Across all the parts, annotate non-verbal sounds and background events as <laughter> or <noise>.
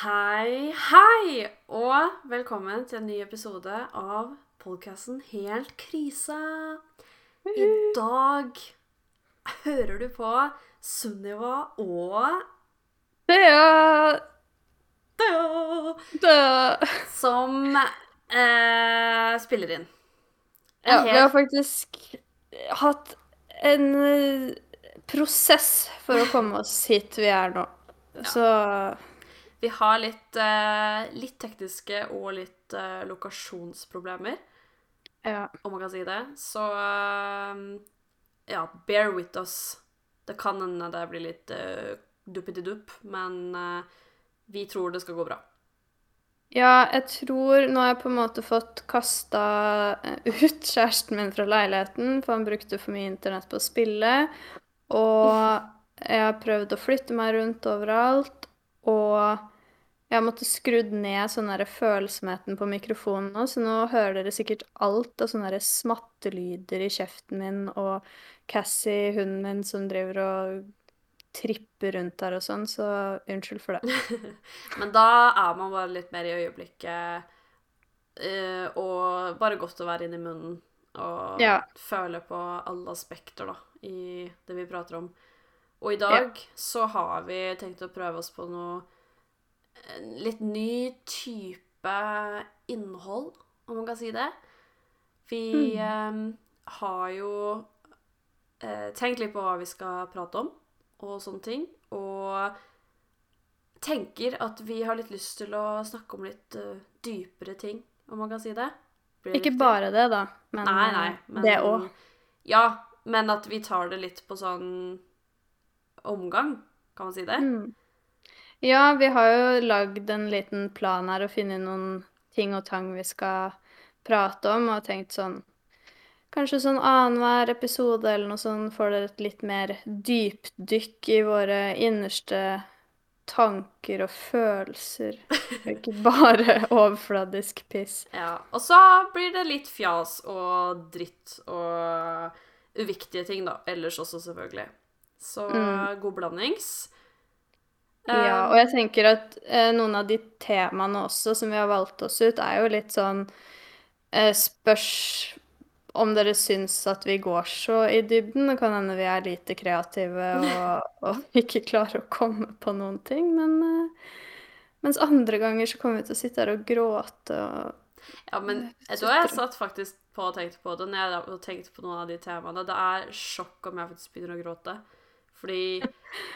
Hei, hei! Og velkommen til en ny episode av podkasten Helt krise. I dag hører du på Sunniva og Thea! Thea. Dø. som eh, spiller inn. En Ja, vi har faktisk hatt en eh, prosess for å komme oss hit vi er nå. Så Vi har litt, eh, litt tekniske og litt eh, lokasjonsproblemer, ja. om man kan si det. Så eh, ja, bear with us. Det kan hende det blir litt uh, duppetidupp, men eh, vi tror det skal gå bra. Ja, jeg tror Nå har jeg på en måte fått kasta ut kjæresten min fra leiligheten, for han brukte for mye internett på å spille. Og jeg har prøvd å flytte meg rundt overalt, og jeg har måttet skrudd ned sånn følsomheten på mikrofonen nå, så nå hører dere sikkert alt av sånne smattelyder i kjeften min, og Cassie, hunden min, som driver og tripper rundt her og sånn, så unnskyld for det. <laughs> Men da er man bare litt mer i øyeblikket, eh, og bare godt å være inni munnen og Ja. føle på alle aspekter da, i det vi prater om. Og i dag så har vi tenkt å prøve oss på noe litt ny type innhold, om man kan si det. Vi eh, har jo eh, tenkt litt på hva vi skal prate om, og sånne ting. Og tenker at vi har litt lyst til å snakke om litt uh, dypere ting, om man kan si det. Blir Ikke viktig? bare det, da, men, Nei, nei. eh, Men, det òg. Ja, men at vi tar det litt på sånn omgang, kan man si det? Mm. Ja, vi har jo lagd en liten plan her og funnet noen ting og tang vi skal prate om, og tenkt sånn Kanskje sånn annenhver episode eller noe sånn får dere et litt mer dypdykk i våre innerste tanker og følelser. <laughs> Ikke bare <laughs> overfladisk piss. Ja. Og så blir det litt fjas og dritt og uviktige ting, da. Ellers også, selvfølgelig. Så Mm. god blandings. Ja, og jeg tenker at eh, noen av de temaene også som vi har valgt oss ut, er jo litt sånn eh, Spørs om dere syns at vi går så i dybden. Det kan hende vi er lite kreative <laughs> og, og ikke klarer å komme på noen ting, men eh, mens andre ganger så kommer vi til å sitte her og gråte og Ja, men Jeg du har jeg satt faktisk på og tenkt på det når jeg har tenkt på noen av de temaene. Det er sjokk om jeg faktisk begynner å gråte. Fordi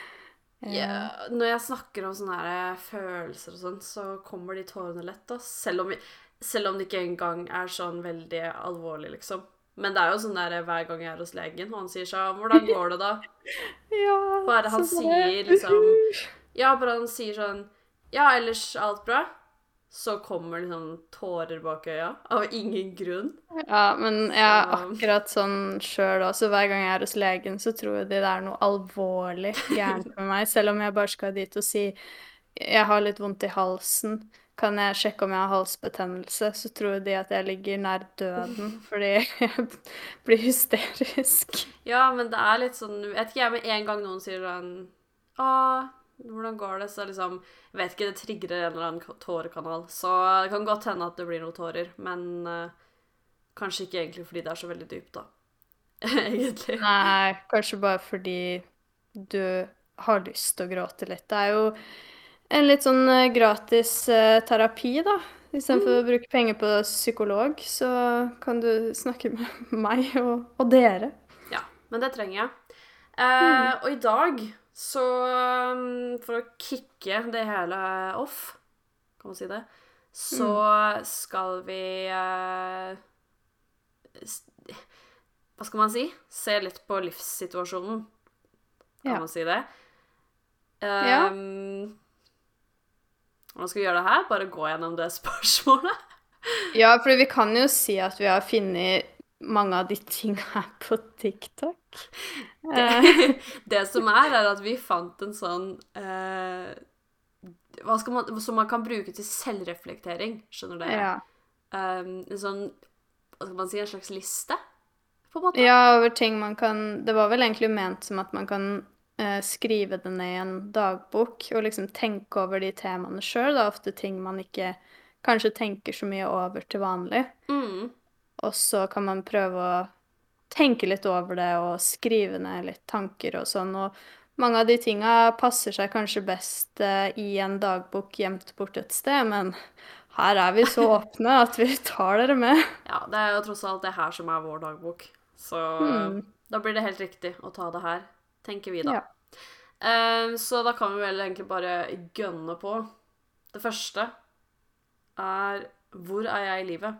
<laughs> yeah, når jeg snakker om sånne her følelser og sånn, så kommer de tårene lett, da. Selv om, selv om det ikke engang er sånn veldig alvorlig, liksom. Men det er jo sånn der hver gang jeg er hos legen, og han sier sånn 'Hvordan går det, da?' <laughs> Ja, Bare han sier liksom <laughs> Ja, bare han sier sånn 'Ja, ellers alt bra?' Så kommer liksom tårer bak øya av ingen grunn. Ja, men jeg er akkurat sånn sjøl også. Hver gang jeg er hos legen, så tror de det er noe alvorlig gærent med meg. Selv om jeg bare skal dit og si jeg har litt vondt i halsen, kan jeg sjekke om jeg har halsbetennelse, så tror de at jeg ligger nær døden <laughs> fordi jeg blir hysterisk. Ja, men det er litt sånn Jeg Vet ikke jeg, med en gang noen sier sånn Å, hvordan går det? Så liksom Jeg vet ikke, det trigger en eller annen tårekanal. Så det kan godt hende at det blir noen tårer, men uh, kanskje ikke egentlig fordi det er så veldig dypt, da. <laughs> egentlig. Nei, kanskje bare fordi du har lyst til å gråte litt. Det er jo en litt sånn eh, gratis uh, terapi, da. Istedenfor å bruke penger på psykolog, så kan du snakke med <laughs> meg og, og dere. Ja, men det trenger jeg. Eh, og i dag, så um, For å kicke det hele off, kan man si det, så skal vi eh, Hva skal man si? Se litt på livssituasjonen, kan Ja. man si det. Ja. Um, Hvordan skal vi gjøre det her? Bare gå gjennom det spørsmålet? Ja, for vi kan jo si at vi har funnet mange av de tingene er på TikTok. Det, <laughs> Det som er, er at vi fant en sånn eh, man, Som man kan bruke til selvreflektering, skjønner dere? ja. Um, en sånn Hva skal man si? En slags liste, på en måte? ja, over ting man kan Det var vel egentlig ment som at man kan eh, skrive det ned i en dagbok og liksom tenke over de temaene sjøl. Det er ofte ting man ikke kanskje tenker så mye over til vanlig. Mm. Og så kan man prøve å tenke litt over det og skrive ned litt tanker og sånn. Og mange av de tinga passer seg kanskje best eh, i en dagbok gjemt bort et sted, men her er vi så <laughs> åpne at vi tar dere med. Ja, det er jo tross alt det her som er vår dagbok. Så Hmm. da blir det helt riktig å ta det her, tenker vi da. Ja. Eh, så da kan vi vel egentlig bare gønne på. Det første er Hvor er jeg i livet?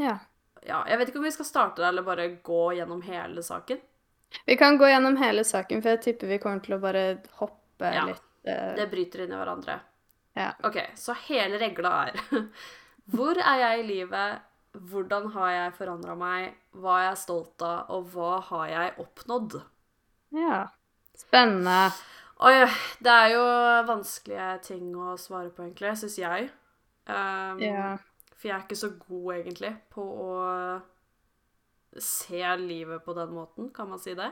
Ja. Ja, jeg vet ikke om vi skal starte der, eller bare gå gjennom hele saken. Vi kan gå gjennom hele saken, for jeg tipper vi kommer til å bare hoppe Ja. litt. Uh... Det bryter inn i hverandre. Ja. OK, så hele regla er <laughs> Hvor er jeg i livet? Hvordan har jeg forandra meg? Hva er jeg stolt av? Og hva har jeg oppnådd? ja. Spennende. Oi, det er jo vanskelige ting å svare på, egentlig, syns jeg. Um, Ja. For jeg er ikke så god, egentlig, på å se livet på den måten, kan man si det?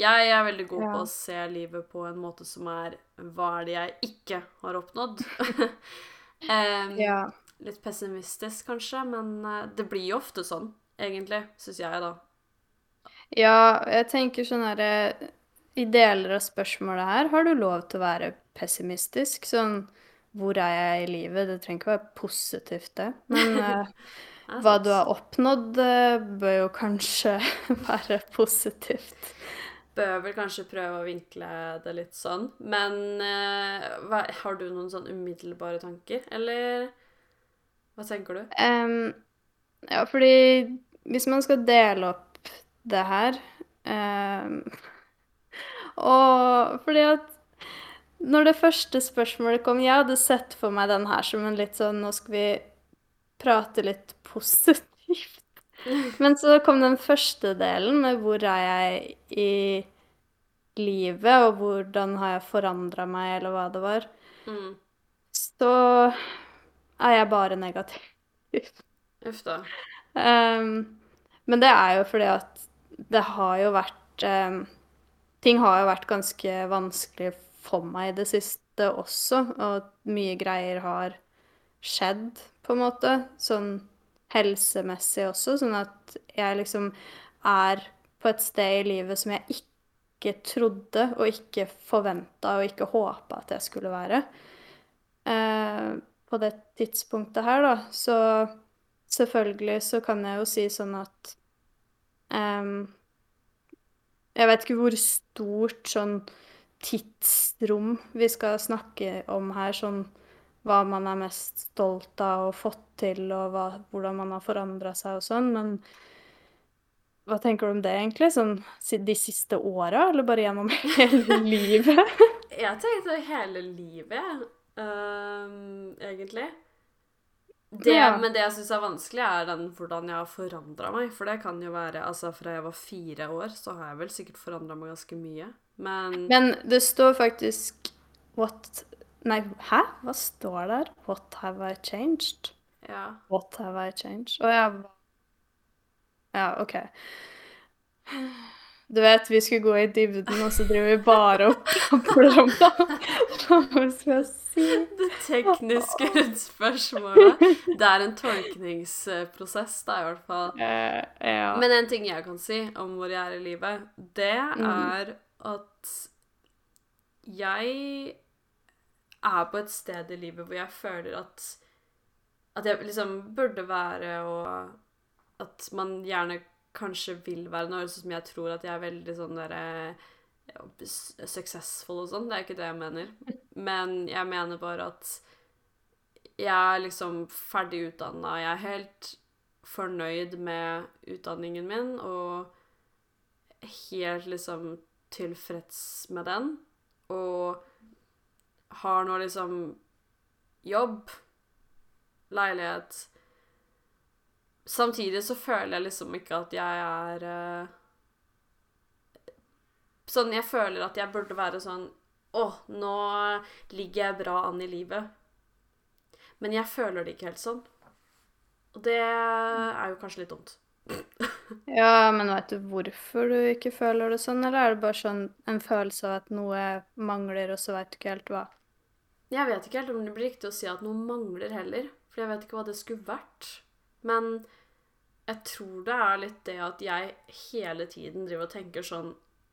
Jeg er veldig god på å se livet på en måte som er Hva er det jeg ikke har oppnådd? <laughs> um, ja. Litt pessimistisk, kanskje, men eh, det blir jo ofte sånn, egentlig, syns jeg, da. Ja, jeg tenker sånn herre I deler av spørsmålet her har du lov til å være pessimistisk. Sånn Hvor er jeg i livet? Det trenger ikke være positivt, det. <laughs> Men uh, hva du har oppnådd, uh, bør jo kanskje <laughs> være positivt. Bør vel kanskje prøve å vinkle det litt sånn. Men uh, hva, har du noen sånn umiddelbare tanker, eller hva tenker du? Um, ja, fordi hvis man skal dele opp det her um, <laughs> Og fordi at når det første spørsmålet kom Jeg hadde sett for meg den her som en litt sånn Nå skal vi prate litt positivt. <laughs> Men så kom den første delen med hvor er jeg i livet, og hvordan har jeg forandra meg, eller hva det var. Mm. Så er jeg bare negativ. <laughs> Uff da. Um, men det er jo fordi at det har jo vært um, Ting har jo vært ganske vanskelig for meg i det siste også, og mye greier har skjedd, på en måte. Sånn helsemessig også, sånn at jeg liksom er på et sted i livet som jeg ikke trodde og ikke forventa og ikke håpa at jeg skulle være. Eh, på det tidspunktet her, da. Så selvfølgelig så kan jeg jo si sånn at eh, Jeg vet ikke hvor stort sånn tidsrom vi skal snakke om her, sånn hva man er mest stolt av og fått til, og hva, hvordan man har forandra seg og sånn, men hva tenker du om det, egentlig? Sånn de siste åra, eller bare gjennom <laughs> hele livet? <laughs> Jeg tenkte hele livet. Ehm, egentlig. Det, Ja. Men det jeg syns er vanskelig, er den hvordan jeg har forandra meg. For det kan jo være Altså, fra jeg var fire år, så har jeg vel sikkert forandra meg ganske mye. Men, Men det står faktisk What Nei, hæ? Hva står der? What have I changed? ja. What have I changed? Å ja. Ja, OK. Du vet, vi skulle gå i dybden, og så driver vi bare og plaprer om det. Hva skal jeg si? Det tekniske rundt spørsmålet. Det er en tolkningsprosess, da, i hvert fall. Uh, ja. Men en ting jeg kan si om hvor jeg er i livet, det er at jeg er på et sted i livet hvor jeg føler at at jeg liksom burde være, og at man gjerne kanskje vil være. Høres ut som jeg tror at jeg er veldig sånn derre successful og sånn. Det er ikke det jeg mener. Men jeg mener bare at jeg er liksom ferdig utdanna. Jeg er helt fornøyd med utdanningen min og helt liksom tilfreds med den. Og har nå liksom jobb, leilighet Samtidig så føler jeg liksom ikke at jeg er uh, Sånn, jeg føler at jeg burde være sånn Å, nå ligger jeg bra an i livet. Men jeg føler det ikke helt sånn. Og det er jo kanskje litt dumt. <laughs> Ja, men vet du hvorfor du ikke føler det sånn, eller er det bare sånn en følelse av at noe mangler, og så vet du ikke helt hva? Jeg vet ikke helt om det blir riktig å si at noe mangler heller, for jeg vet ikke hva det skulle vært. Men jeg tror det er litt det at jeg hele tiden driver og tenker sånn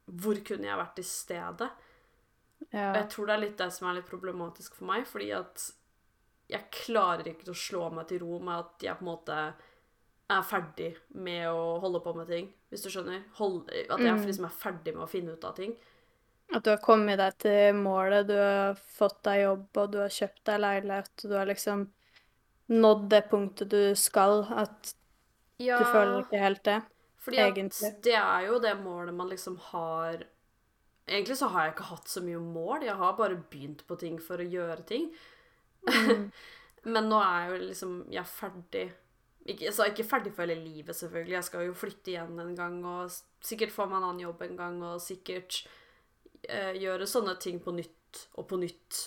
Hvor kunne jeg vært i stedet? Ja. Og jeg tror det er litt det som er litt problematisk for meg, fordi at jeg klarer ikke å slå meg til ro med at jeg på en måte er ferdig med å holde på med ting, hvis du skjønner. Hold, at jeg Mm. liksom er ferdig med å finne ut av ting. At du har kommet deg til målet, du har fått deg jobb, og du har kjøpt deg leilighet, og du har liksom nådd det punktet du skal, at Ja, du føler ikke helt det. fordi egentlig. det er jo det målet man liksom har Egentlig så har jeg ikke hatt så mye mål, jeg har bare begynt på ting for å gjøre ting. Mm. <laughs> Men nå er jeg jo liksom Jeg er ferdig. Ikke, så ikke ferdig for hele livet, selvfølgelig. Jeg skal jo flytte igjen en gang, og sikkert få meg en annen jobb en gang, og sikkert eh, gjøre sånne ting på nytt og på nytt,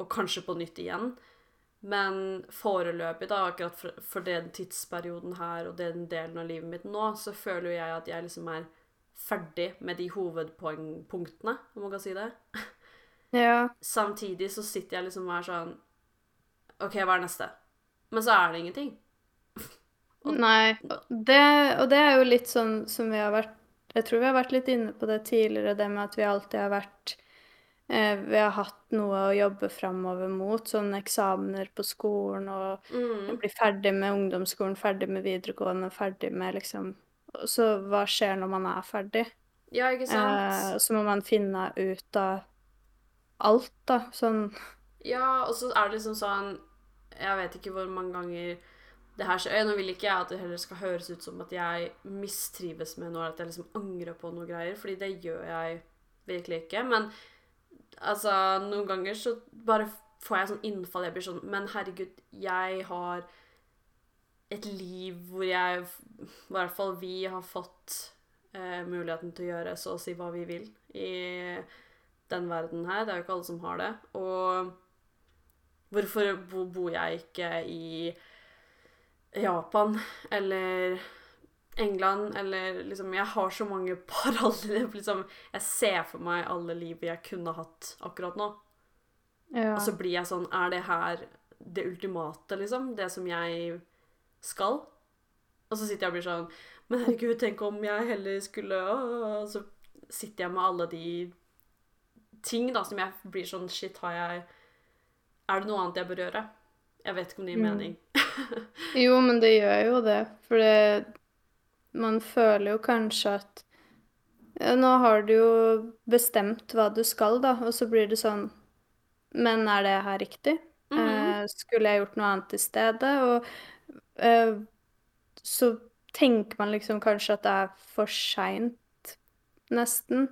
og kanskje på nytt igjen. Men foreløpig, da, akkurat for, for den tidsperioden her og den delen av livet mitt nå, så føler jo jeg at jeg liksom er ferdig med de hovedpunktene, om man kan si det. <laughs> Ja. Samtidig så sitter jeg liksom og er sånn OK, hva er neste? Men så er det ingenting. <laughs> Og- Nei. Det, og det er jo litt sånn som vi har vært Jeg tror vi har vært litt inne på det tidligere, det med at vi alltid har vært Vi har hatt noe å jobbe framover mot, sånne eksamener på skolen og Mm. bli ferdig med ungdomsskolen, ferdig med videregående, ferdig med liksom Så hva skjer når man er ferdig? Ja, ikke Eh, så må man finne ut av alt, da. Sånn Ja, og så er det liksom sånn Jeg vet ikke hvor mange ganger det her skjer. Nå vil ikke jeg at det heller skal høres ut som at jeg mistrives med noe, at jeg liksom angrer på noe greier, fordi det gjør jeg virkelig ikke. Men altså, noen ganger så bare får jeg sånn innfall. Jeg blir sånn Men herregud, jeg har et liv hvor jeg I hvert fall vi har fått eh, muligheten til å gjøre så å si hva vi vil i den verden her. Det er jo ikke alle som har det. Og hvorfor bo- bor jeg ikke i Japan eller England eller liksom Jeg har så mange <laughs> paralleller. Liksom, jeg ser for meg alle livet jeg kunne hatt akkurat nå. Ja. Og så blir jeg sånn Er det her det ultimate, liksom? Det som jeg skal? Og så sitter jeg og blir sånn Men herregud, tenk om jeg heller skulle Og så sitter jeg med alle de ting da som jeg blir sånn Shit, har jeg Er det noe annet jeg bør gjøre? Jeg vet ikke om det gir Mm. mening. <laughs> Jo, men det gjør jo det. For det Man føler jo kanskje at ja, Nå har du jo bestemt hva du skal, da, og så blir det sånn Men er det her riktig? Mhm. Eh, skulle jeg gjort noe annet i stedet? Og eh, så tenker man liksom kanskje at det er for seint, nesten.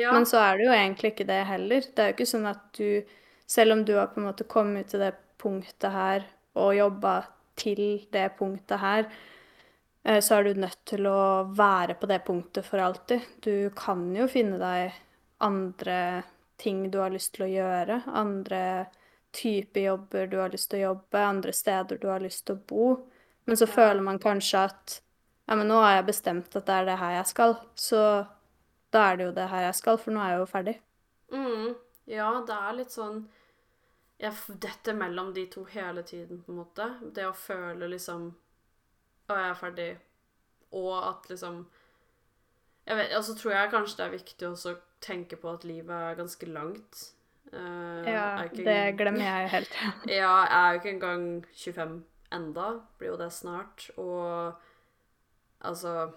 Ja. Men så er det jo egentlig ikke det heller. Det er jo ikke sånn at du, selv om du har på en måte kommet til det punktet her og jobba til det punktet her, så er du nødt til å være på det punktet for alltid. Du kan jo finne deg andre ting du har lyst til å gjøre, andre typer jobber du har lyst til å jobbe, andre steder du har lyst til å bo. Men så føler man kanskje at ja, men nå har jeg bestemt at det er det her jeg skal, så da er det jo det her jeg skal, for nå er jeg jo ferdig. Mm, ja, det er litt sånn Jeg detter mellom de to hele tiden, på en måte. Det å føle liksom Å, jeg er ferdig. Og at liksom Jeg vet, altså tror jeg kanskje det er viktig også å tenke på at livet er ganske langt. Uh, Ja, ikke- det glemmer jeg helt. <laughs> Ja, jeg er jo ikke engang 25 enda. Blir jo det snart. Og altså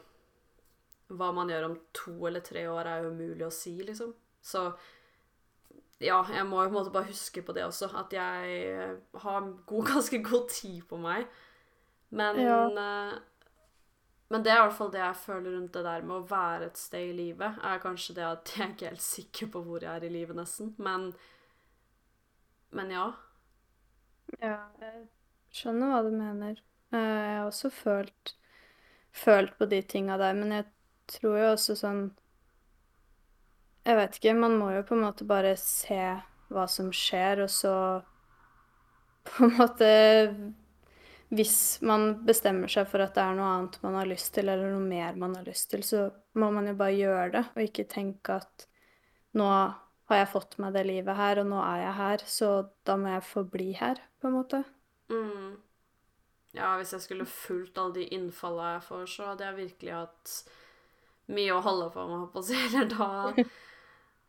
Hva man gjør om to eller tre år, er jo umulig å si, liksom. Så ja, jeg må jo på en måte bare huske på det også. At jeg har god, <laughs> ganske god tid på meg. Men Ja. eh, Men det er i hvert fall det jeg føler rundt det der med å være et sted i livet. Er kanskje det at jeg er ikke helt sikker på hvor jeg er i livet, nesten. Men Men ja. Ja, jeg skjønner hva du mener. Eh, Jeg har også følt, følt på de tinga der, men jeg tror jo også sånn Jeg vet ikke, man må jo på en måte bare se hva som skjer, og så på en måte hvis man bestemmer seg for at det er noe annet man har lyst til, eller noe mer man har lyst til, så må man jo bare gjøre det, og ikke tenke at nå har jeg fått meg det livet her, og nå er jeg her, så da må jeg få bli her, på en måte. Mm. Ja, hvis jeg skulle fulgt alle de innfallene jeg får, så hadde jeg virkelig hatt mye å holde på med, på å si. <laughs> Eller da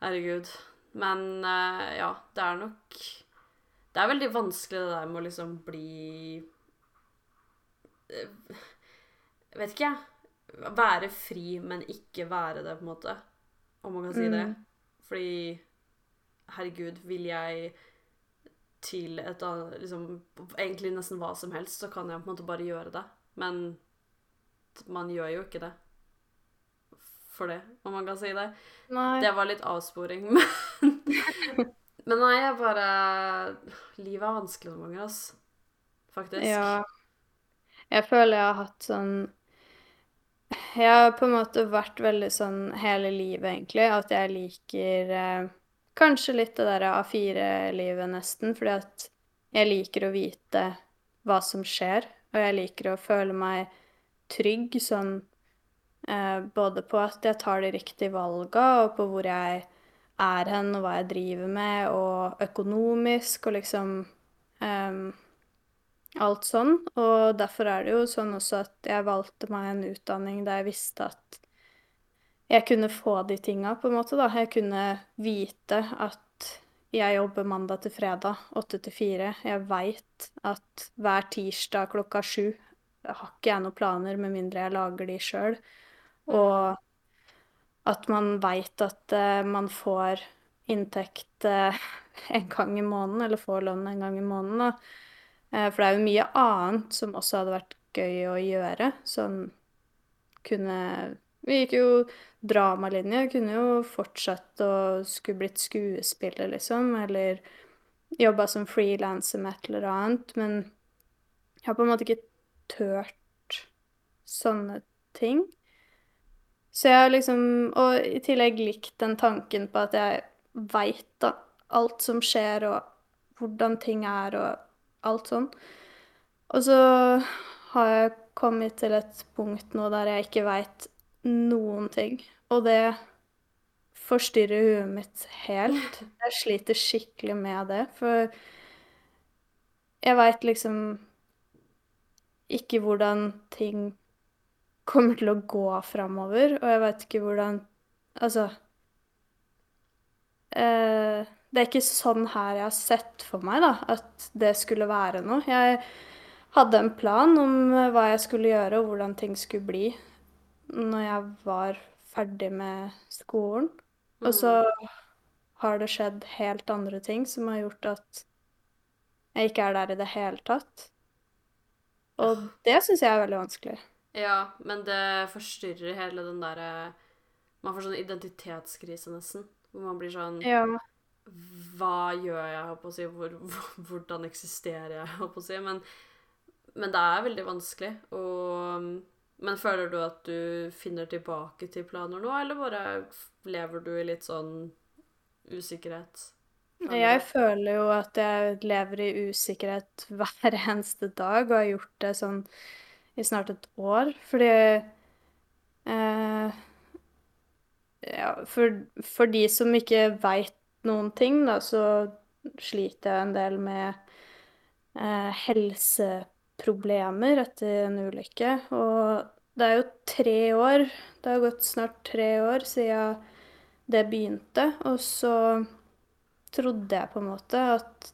Herregud. Men uh, ja, det er nok Det er veldig vanskelig det der med å liksom bli Vet ikke, jeg. Være fri, men ikke være det, på en måte. Om man kan si mm. det. Fordi Herregud, vil jeg til et annet liksom, Egentlig nesten hva som helst, så kan jeg på en måte bare gjøre det. Men man gjør jo ikke det for det, om man kan si det. Nei. Det var litt avsporing, <laughs> men Men nei, jeg bare Livet er vanskelig noen ganger, altså. Faktisk. Ja. Jeg føler jeg har hatt sånn Jeg har på en måte vært veldig sånn hele livet, egentlig, at jeg liker eh, kanskje litt det der A4-livet, nesten, fordi at jeg liker å vite hva som skjer, og jeg liker å føle meg trygg sånn Eh, både på at jeg tar de riktige valga, og på hvor jeg er hen, og hva jeg driver med, og økonomisk, og liksom um, Alt sånn. Og derfor er det jo sånn også at jeg valgte meg en utdanning der jeg visste at jeg kunne få de tinga, på en måte, da. Jeg kunne vite at jeg jobber mandag til fredag, åtte til fire. Jeg veit at hver tirsdag klokka sju har ikke jeg noen planer med mindre jeg lager de sjøl. Og at man veit at uh, man får inntekt uh, <laughs> en gang i måneden, eller får lønn en gang i måneden. Da. Uh, for det er jo mye annet som også hadde vært gøy å gjøre. Sånn kunne Vi gikk jo dramalinje. Kunne jo fortsatt å skulle blitt skuespiller, liksom. Eller jobba som frilanser med et eller annet. Men jeg har på en måte ikke tørt sånne ting. Så jeg har liksom Og i tillegg likt den tanken på at jeg veit alt som skjer, og hvordan ting er, og alt sånn. Og så har jeg kommet til et punkt nå der jeg ikke veit noen ting. Og det forstyrrer huet mitt helt. <laughs> Jeg sliter skikkelig med det, for jeg veit liksom ikke hvordan ting kommer til å gå framover, og jeg vet ikke hvordan Altså eh, Det er ikke sånn her jeg har sett for meg, da, at det skulle være noe. Jeg hadde en plan om hva jeg skulle gjøre, og hvordan ting skulle bli når jeg var ferdig med skolen. Og så har det skjedd helt andre ting som har gjort at jeg ikke er der i det hele tatt. Og det syns jeg er veldig vanskelig. Ja, men det forstyrrer hele den derre Man får sånn identitetskrise, nesten. Hvor man blir sånn ja. Hva gjør jeg, holdt på å si? Hvor, hvordan eksisterer jeg, holdt på å si? Men, men, det er veldig vanskelig. Og Men føler du at du finner tilbake til planer nå, eller bare lever du i litt sånn usikkerhet? Jeg føler jo at jeg lever i usikkerhet <laughs> hver eneste dag, og har gjort det sånn i snart et år. Fordi eh, Ja, for, for, de som ikke veit noen ting, da, så sliter jeg en del med eh, helseproblemer etter en ulykke. Og det er jo tre år Det har gått snart tre år siden det begynte. Og så trodde jeg på en måte at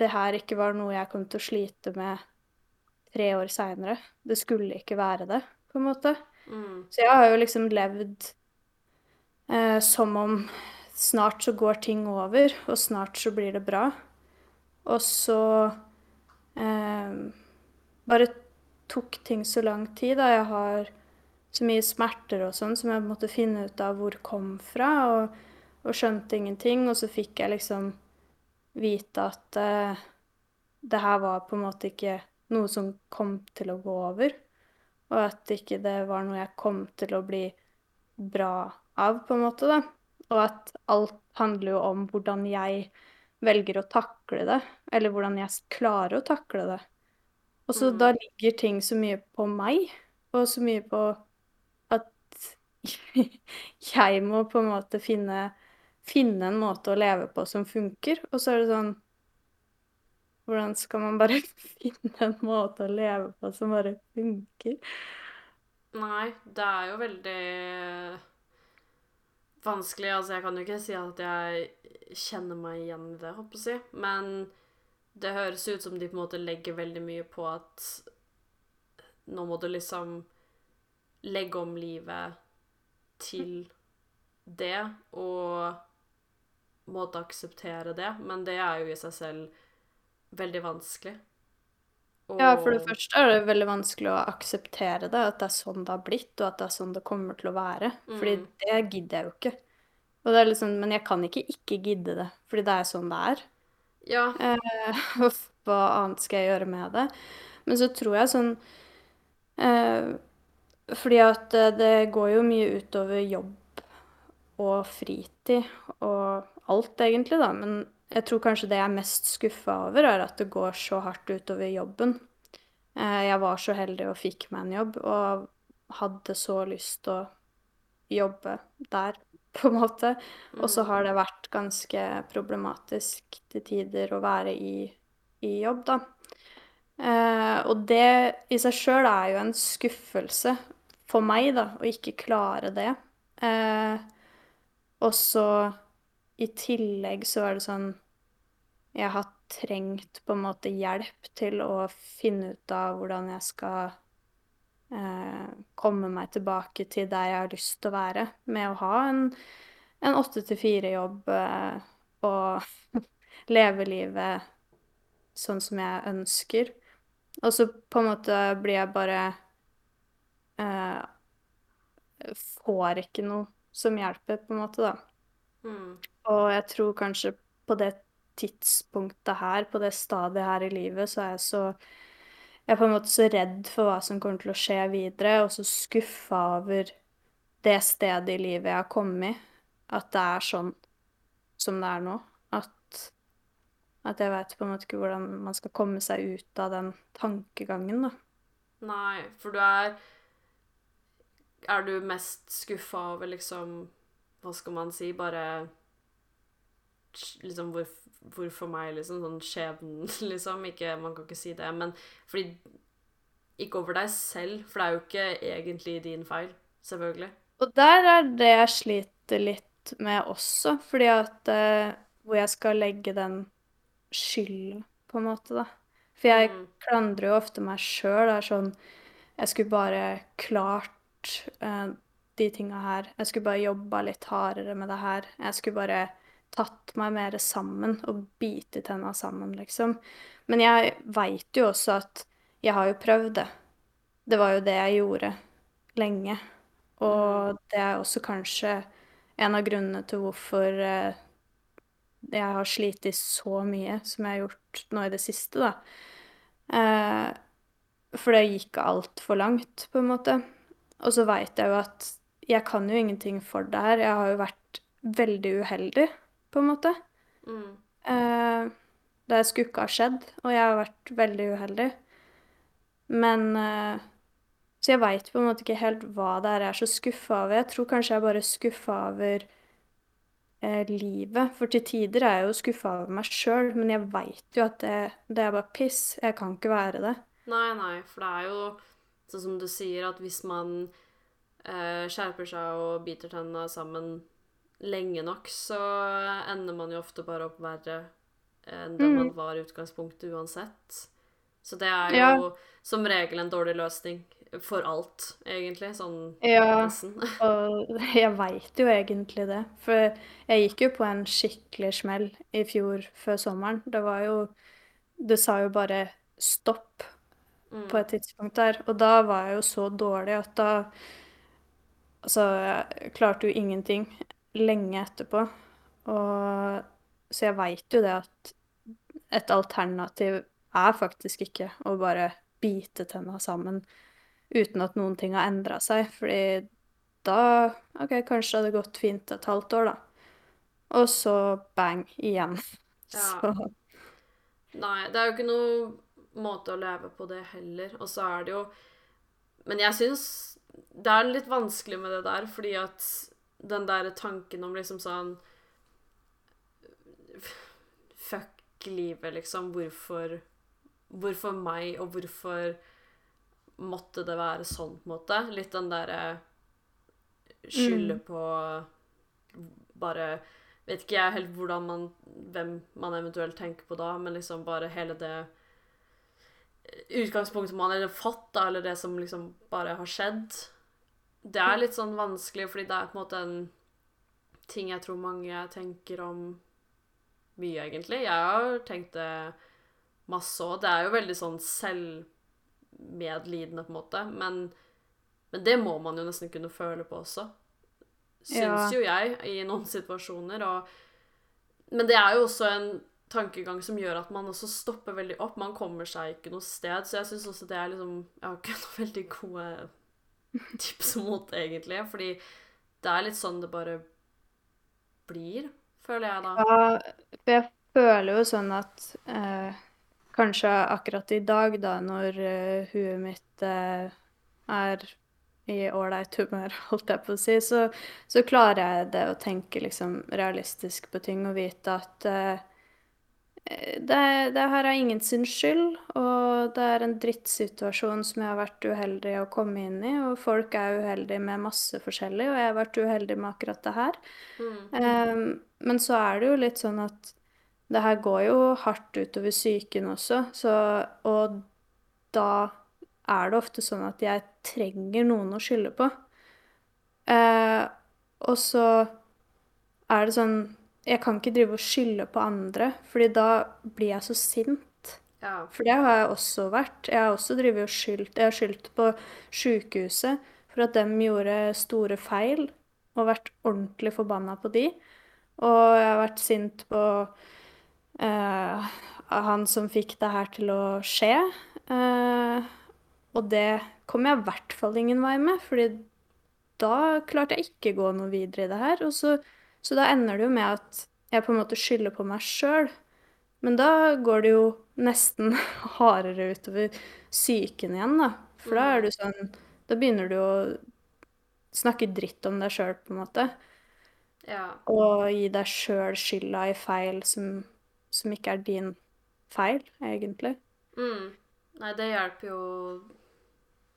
det her ikke var noe jeg kom til å slite med tre år seinere. Det skulle ikke være det, på en måte. Mm. Så jeg har jo liksom levd eh, som om snart så går ting over, og snart så blir det bra. Og så eh, bare tok ting så lang tid. da Jeg har så mye smerter og sånn som jeg måtte finne ut av hvor kom fra, og, og skjønte ingenting. Og så fikk jeg liksom vite at eh, det her var på en måte ikke noe som kom til å gå over. Og at ikke det var noe jeg kom til å bli bra av, på en måte, da. Og at alt handler jo om hvordan jeg velger å takle det, eller hvordan jeg klarer å takle det. Og så Mm. da ligger ting så mye på meg, og så mye på at <laughs> jeg må på en måte finne, finne en måte å leve på som funker. Og så er det sånn Hvordan skal man bare <laughs> finne en måte å leve på som bare funker? Nei, det er jo veldig vanskelig. Altså, jeg kan jo ikke si at jeg kjenner meg igjen i det, håper jeg å si. Men det høres ut som de på en måte legger veldig mye på at nå må du liksom legge om livet til det, og måtte akseptere det. Men det er jo i seg selv veldig vanskelig. Og Ja, for det første er det veldig vanskelig å akseptere det, at det er sånn det har blitt, og at det er sånn det kommer til å være. Fordi Mm. det gidder jeg jo ikke. Og det er liksom, men jeg kan ikke ikke gidde det, fordi det er sånn det er. Ja. Eh, <laughs> hva annet skal jeg gjøre med det? Men så tror jeg sånn eh, Fordi at eh, det går jo mye utover jobb og fritid og alt, egentlig, da. Men jeg tror kanskje det jeg er mest skuffa over, er at det går så hardt utover jobben. Eh, jeg var så heldig og fikk meg en jobb, og hadde så lyst til å jobbe der, <laughs> på en måte. Og så har det vært ganske problematisk til tider å være i, i jobb, da. Eh, og det i seg sjøl er jo en skuffelse for meg, da, å ikke klare det. Eh, og så i tillegg så er det sånn Jeg har trengt på en måte hjelp til å finne ut av hvordan jeg skal eh, komme meg tilbake til der jeg har lyst til å være, med å ha en en åtte til fire-jobb eh, og <laughs> leve livet sånn som jeg ønsker. Og så på en måte blir jeg bare eh, Får ikke noe som hjelper, på en måte, da. Mm. Og jeg tror kanskje på det tidspunktet her, på det stadiet her i livet, så er jeg så Jeg er på en måte så redd for hva som kommer til å skje videre, og så skuffa over det stedet i livet jeg har kommet i. At det er sånn som det er nå. At, at jeg veit på en måte ikke hvordan man skal komme seg ut av den tankegangen, da. Nei, for du er Er du mest skuffa over liksom Hva skal man si? Bare Liksom hvor, hvorfor meg, liksom? Sånn skjebnen, <laughs> liksom. Ikke, man kan ikke si det. Men fordi Ikke over deg selv, for det er jo ikke egentlig din feil. Selvfølgelig. Og der er det jeg sliter litt med også, fordi at eh, Hvor jeg skal legge den skylden, på en måte, da. For jeg Mm. klandrer jo ofte meg sjøl. Det er sånn Jeg skulle bare klart eh, de tinga her. Jeg skulle bare jobba litt hardere med det her. Jeg skulle bare tatt meg mer sammen og bite tenna sammen, liksom. Men jeg veit jo også at jeg har jo prøvd det. Det var jo det jeg gjorde lenge. Og det er også kanskje en av grunnene til hvorfor eh, jeg har slitt så mye som jeg har gjort nå i det siste, da. Eh, for det gikk altfor langt, på en måte. Og så veit jeg jo at jeg kan jo ingenting for det her. Jeg har jo vært veldig uheldig, på en måte. Mm. Uh, det skulle ikke ha skjedd, og jeg har vært veldig uheldig. Men uh, Så jeg veit på en måte ikke helt hva det er jeg er så skuffa over. Jeg tror kanskje jeg er bare skuffa over uh, livet. For til tider er jeg jo skuffa over meg sjøl, men jeg veit jo at det, det er bare piss. Jeg kan ikke være det. Nei, nei, for det er jo sånn som du sier, at hvis man skjerper seg og biter tennene sammen lenge nok, så ender man jo ofte bare opp verre enn det Mm. man var i utgangspunktet uansett. Så det er jo Ja. som regel en dårlig løsning for alt, egentlig. Sånn Ja, nesten. <laughs> og jeg veit jo egentlig det. For jeg gikk jo på en skikkelig smell i fjor før sommeren. Det var jo Det sa jo bare stopp Mm. på et tidspunkt der. Og da var jeg jo så dårlig at da Altså, jeg klarte jo ingenting lenge etterpå. Og Så jeg veit jo det at et alternativ er faktisk ikke å bare bite tenna sammen uten at noen ting har endra seg. Fordi da OK, kanskje det hadde gått fint et halvt år, da. Og så bang, igjen. Ja. <laughs> Så Nei, det er jo ikke noe måte å leve på det heller. Og så er det jo Men jeg syns det er litt vanskelig med det der, fordi at den der tanken om liksom sånn Fuck livet, liksom. Hvorfor Hvorfor meg, og hvorfor måtte det være sånn, på en måte? Litt den derre skylde Mm. på Bare Vet ikke jeg helt hvordan man Hvem man eventuelt tenker på da, men liksom bare hele det utgangspunktet man har fått, da, eller det som liksom bare har skjedd. Det er litt sånn vanskelig, fordi det er på en måte en ting jeg tror mange tenker om mye, egentlig. Jeg har tenkt det masse òg. Det er jo veldig sånn selvmedlidende, på en måte. Men, men det må man jo nesten kunne føle på også. Syns Ja. jo jeg, i noen situasjoner. Og, men det er jo også en tankegang som gjør at man også stopper veldig opp. Man kommer seg ikke noe sted. Så jeg syns også det er liksom Jeg har ikke noen veldig gode <laughs> tips mot egentlig. Fordi det er litt sånn det bare blir, føler jeg da. Ja, for jeg føler jo sånn at eh, kanskje akkurat i dag, da, når eh, huet mitt eh, er i ålreit humør, <laughs> holdt jeg på å si, så, så klarer jeg det å tenke liksom realistisk på ting og vite at eh, det, det her er ingen sin skyld, og det er en drittsituasjon som jeg har vært uheldig å komme inn i, og folk er uheldige med masse forskjellig, og jeg har vært uheldig med akkurat det her. Mm. Um, men så er det jo litt sånn at det her går jo hardt utover psyken også, så Og da er det ofte sånn at jeg trenger noen å skylde på. Uh, og så er det sånn Jeg kan ikke drive og skylde på andre, fordi da blir jeg så sint. Ja. For det har jeg også vært. Jeg har også drevet og skyldt Jeg har skyldt på sjukehuset for at de gjorde store feil, og vært ordentlig forbanna på de. Og jeg har vært sint på uh, han som fikk det her til å skje. Uh, og det kom jeg i hvert fall ingen vei med, fordi da klarte jeg ikke gå noe videre i det her. Og så, så da ender det jo med at jeg på en måte skylder på meg sjøl. Men da går det jo nesten <laughs> hardere utover psyken igjen, da. For da er du sånn Da begynner du å snakke dritt om deg sjøl, på en måte. ja. Og gi deg sjøl skylda i feil som, som ikke er din feil, egentlig. Mm. Nei, det hjelper jo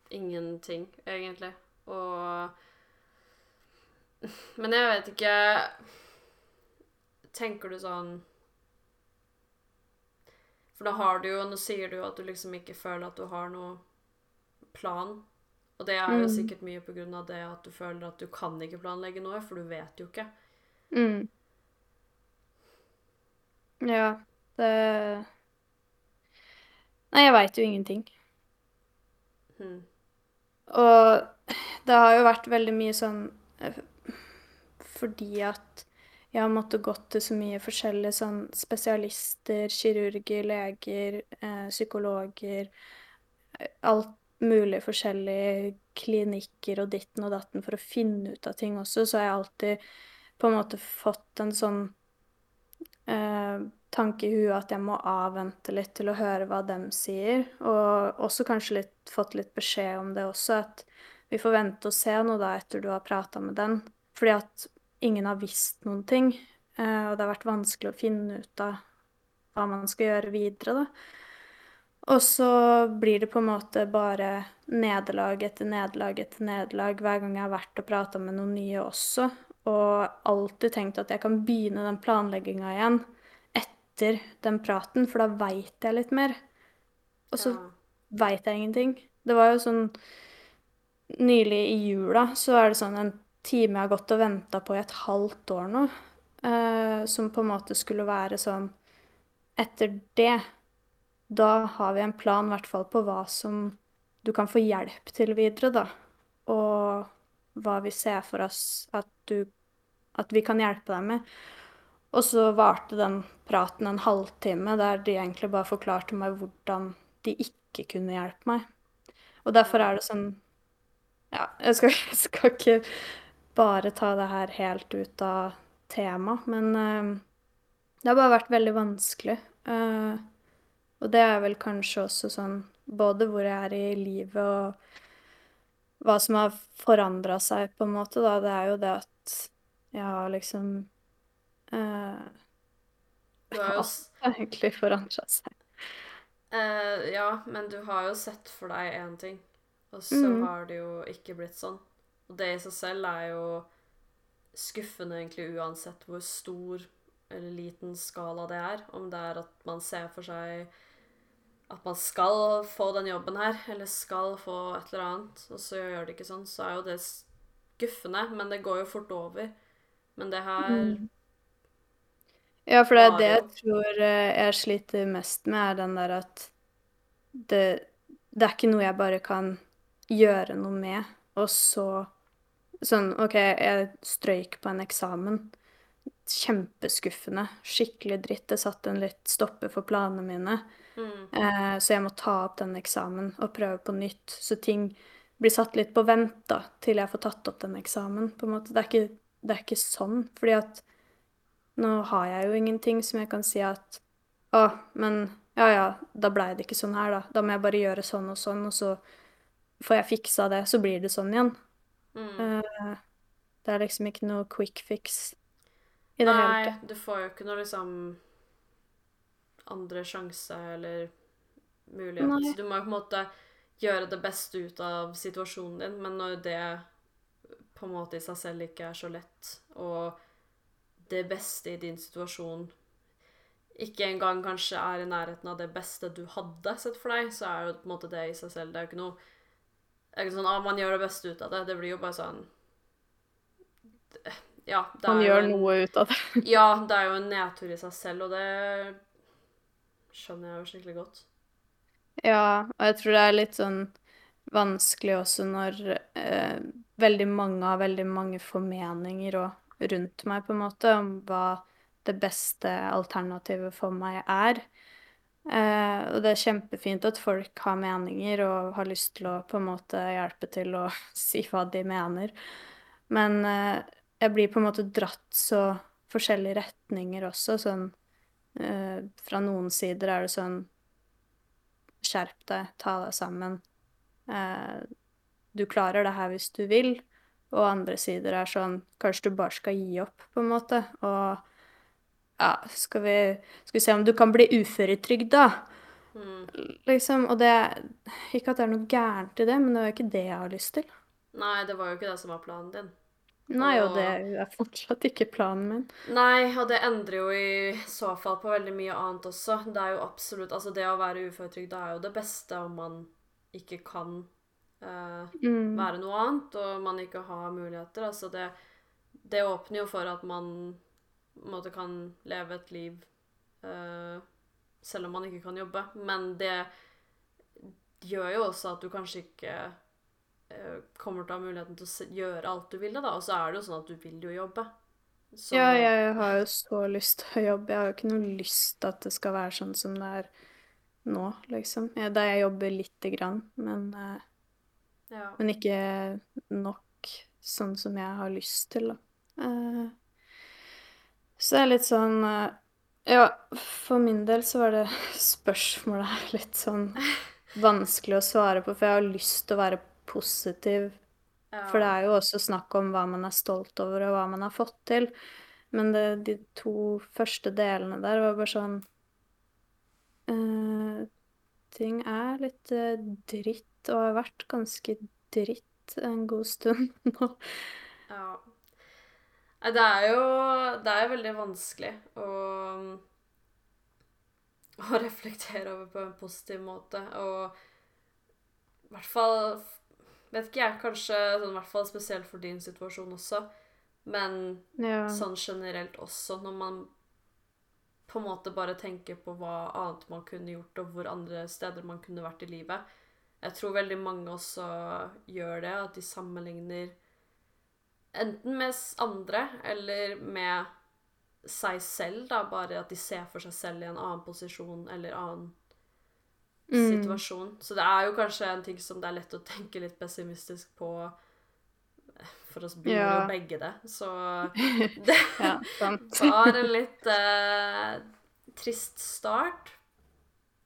ingenting, egentlig. Og Men jeg vet ikke Tenker du sånn For da har du jo Nå sier du jo at du liksom ikke føler at du har noe plan. Og det er jo Mm. sikkert mye på grunn av det at du føler at du kan ikke planlegge noe, for du vet jo ikke. Mm. Ja, det Nei, jeg veit jo ingenting. Mm. Og det har jo vært veldig mye sånn eh, Fordi at jeg har måttet gått til så mye forskjellige sånn spesialister, kirurger, leger, eh, psykologer Alt mulig forskjellige klinikker og ditten og datten for å finne ut av ting også, så har jeg alltid på en måte fått en sånn eh, tanke i huet at jeg må avvente litt til å høre hva dem sier. Og også kanskje litt, fått litt beskjed om det også, at vi får vente og se nå da etter du har prata med den. Fordi at ingen har visst noen ting, eh, og det har vært vanskelig å finne ut av hva man skal gjøre videre, da. Og så blir det på en måte bare nederlag etter nederlag etter nederlag hver gang jeg har vært og prata med noen nye også. Og alltid tenkt at jeg kan begynne den planlegginga igjen etter den praten, for da veit jeg litt mer. Og så Ja. veit jeg ingenting. Det var jo sånn Nylig i jula så er det sånn en time jeg har gått og venta på i et halvt år nå, uh, som på en måte skulle være sånn Etter det, da har vi en plan i hvert fall på hva som du kan få hjelp til videre, da. Og hva vi ser for oss at du At vi kan hjelpe deg med. Og så varte den praten en halvtime der de egentlig bare forklarte meg hvordan de ikke kunne hjelpe meg. Og derfor er det sånn Ja, jeg skal, <laughs> jeg skal ikke bare ta det her helt ut av temaet, men uh, det har bare vært veldig vanskelig. Uh, og det er vel kanskje også sånn både hvor jeg er i livet og hva som har forandra seg, på en måte, da. Det er jo det at jeg har liksom uh, Alt har egentlig forandra seg. Uh, ja, men du har jo sett for deg én ting, og så Mm. har det jo ikke blitt sånn. Og det i seg selv er jo skuffende egentlig uansett hvor stor eller liten skala det er. Om det er at man ser for seg at man skal få den jobben her, eller skal få et eller annet, og så gjør det ikke sånn, så er jo det skuffende, men det går jo fort over. Men det her Mm. Ja, for det er det jeg tror eh, jeg sliter mest med, er den der at det, det er ikke noe jeg bare kan gjøre noe med, og så Sånn, OK, jeg strøyk på en eksamen. Kjempeskuffende. Skikkelig dritt. Det satte en litt stopper for planene mine. mm, Eh, så jeg må ta opp den eksamen og prøve på nytt. Så ting blir satt litt på vent da, til jeg får tatt opp den eksamen. på en måte. Det er ikke, det er ikke sånn. Fordi at nå har jeg jo ingenting som jeg kan si at Å, men ja ja, da blei det ikke sånn her, da. Da må jeg bare gjøre sånn og sånn, og så får jeg fiksa det, så blir det sånn igjen. Mm. Eh, det er liksom ikke noe quick fix i det hele Nei, du får jo ikke noe liksom andre sjanse eller mulighet. Nei. Du må jo på en måte gjøre det beste ut av situasjonen din, men når det på en måte i seg selv ikke er så lett, og det beste i din situasjon ikke engang kanskje er i nærheten av det beste du hadde sett for deg, så er jo på en måte det i seg selv Det er jo ikke noe Det er ikke sånn at man gjør det beste ut av det. Det blir jo bare sånn Ja, Man gjør en- noe ut av det. <laughs> ja, det er jo en nedtur i seg selv, og det skjønner jeg jo skikkelig godt. Ja, og jeg tror det er litt sånn vanskelig også når eh, veldig mange har veldig mange formeninger og rundt meg, på en måte, om hva det beste alternativet for meg er. Eh, og det er kjempefint at folk har meninger og har lyst til å på en måte hjelpe til å <laughs> si hva de mener. Men eh, jeg blir på en måte dratt så forskjellige retninger også, sånn eh, Fra noen sider er det sånn Skjerp deg, ta deg sammen. Du klarer det her hvis du vil. Og andre sider er sånn Kanskje du bare skal gi opp, på en måte. Og ja, skal vi, skal vi se om du kan bli uføretrygda? Mm. Liksom. Og det Ikke at det er noe gærent i det, men det er jo ikke det jeg har lyst til. Nei, det var jo ikke det som var planen din. Nei, og det er fortsatt ikke planen min. Nei, og det endrer jo i så fall på veldig mye annet også. Det er jo absolutt Altså, det å være uføretrygda er jo det beste om man ikke kan uh, Mm. være noe annet, og man ikke har muligheter. Altså, det, det åpner jo for at man måte kan leve et liv uh, selv om man ikke kan jobbe. Men det gjør jo også at du kanskje ikke uh, kommer til å ha muligheten til å gjøre alt du vil, da. Og så er det jo sånn at du vil jo jobbe. Så Ja, jeg har jo så lyst til å jobbe. Jeg har jo ikke noe lyst til at det skal være sånn som det er nå, liksom. Ja, Da jeg jobber lite grann, men, uh, ja. men ikke nok sånn som jeg har lyst til, da. Eh, Så det er litt sånn eh, Ja, for min del så var det <laughs> spørsmålet her litt sånn vanskelig å svare på, for jeg har lyst til å være positiv ja. for det er jo også snakk om hva man er stolt over, og hva man har fått til. Men det, de to første delene der var bare sånn uh, Ting er litt uh, dritt, og har vært ganske dritt en god stund <laughs> nå. Ja. Nei, det er jo Det er veldig vanskelig å å reflektere over på en positiv måte. Og i hvert fall Vet ikke jeg, kanskje sånn, i hvert fall spesielt for din situasjon også. Men Ja. sånn generelt også, når man på en måte bare tenker på hva annet man kunne gjort, og hvor andre steder man kunne vært i livet. Jeg tror veldig mange også gjør det, at de sammenligner enten med andre eller med seg selv, da, bare at de ser for seg selv i en annen posisjon eller annen Mm. situasjon. Så det er jo kanskje en ting som det er lett å tenke litt pessimistisk på, for oss begynner Ja. jo begge det. Så <laughs> det Ja, sant. <laughs> en litt eh, trist start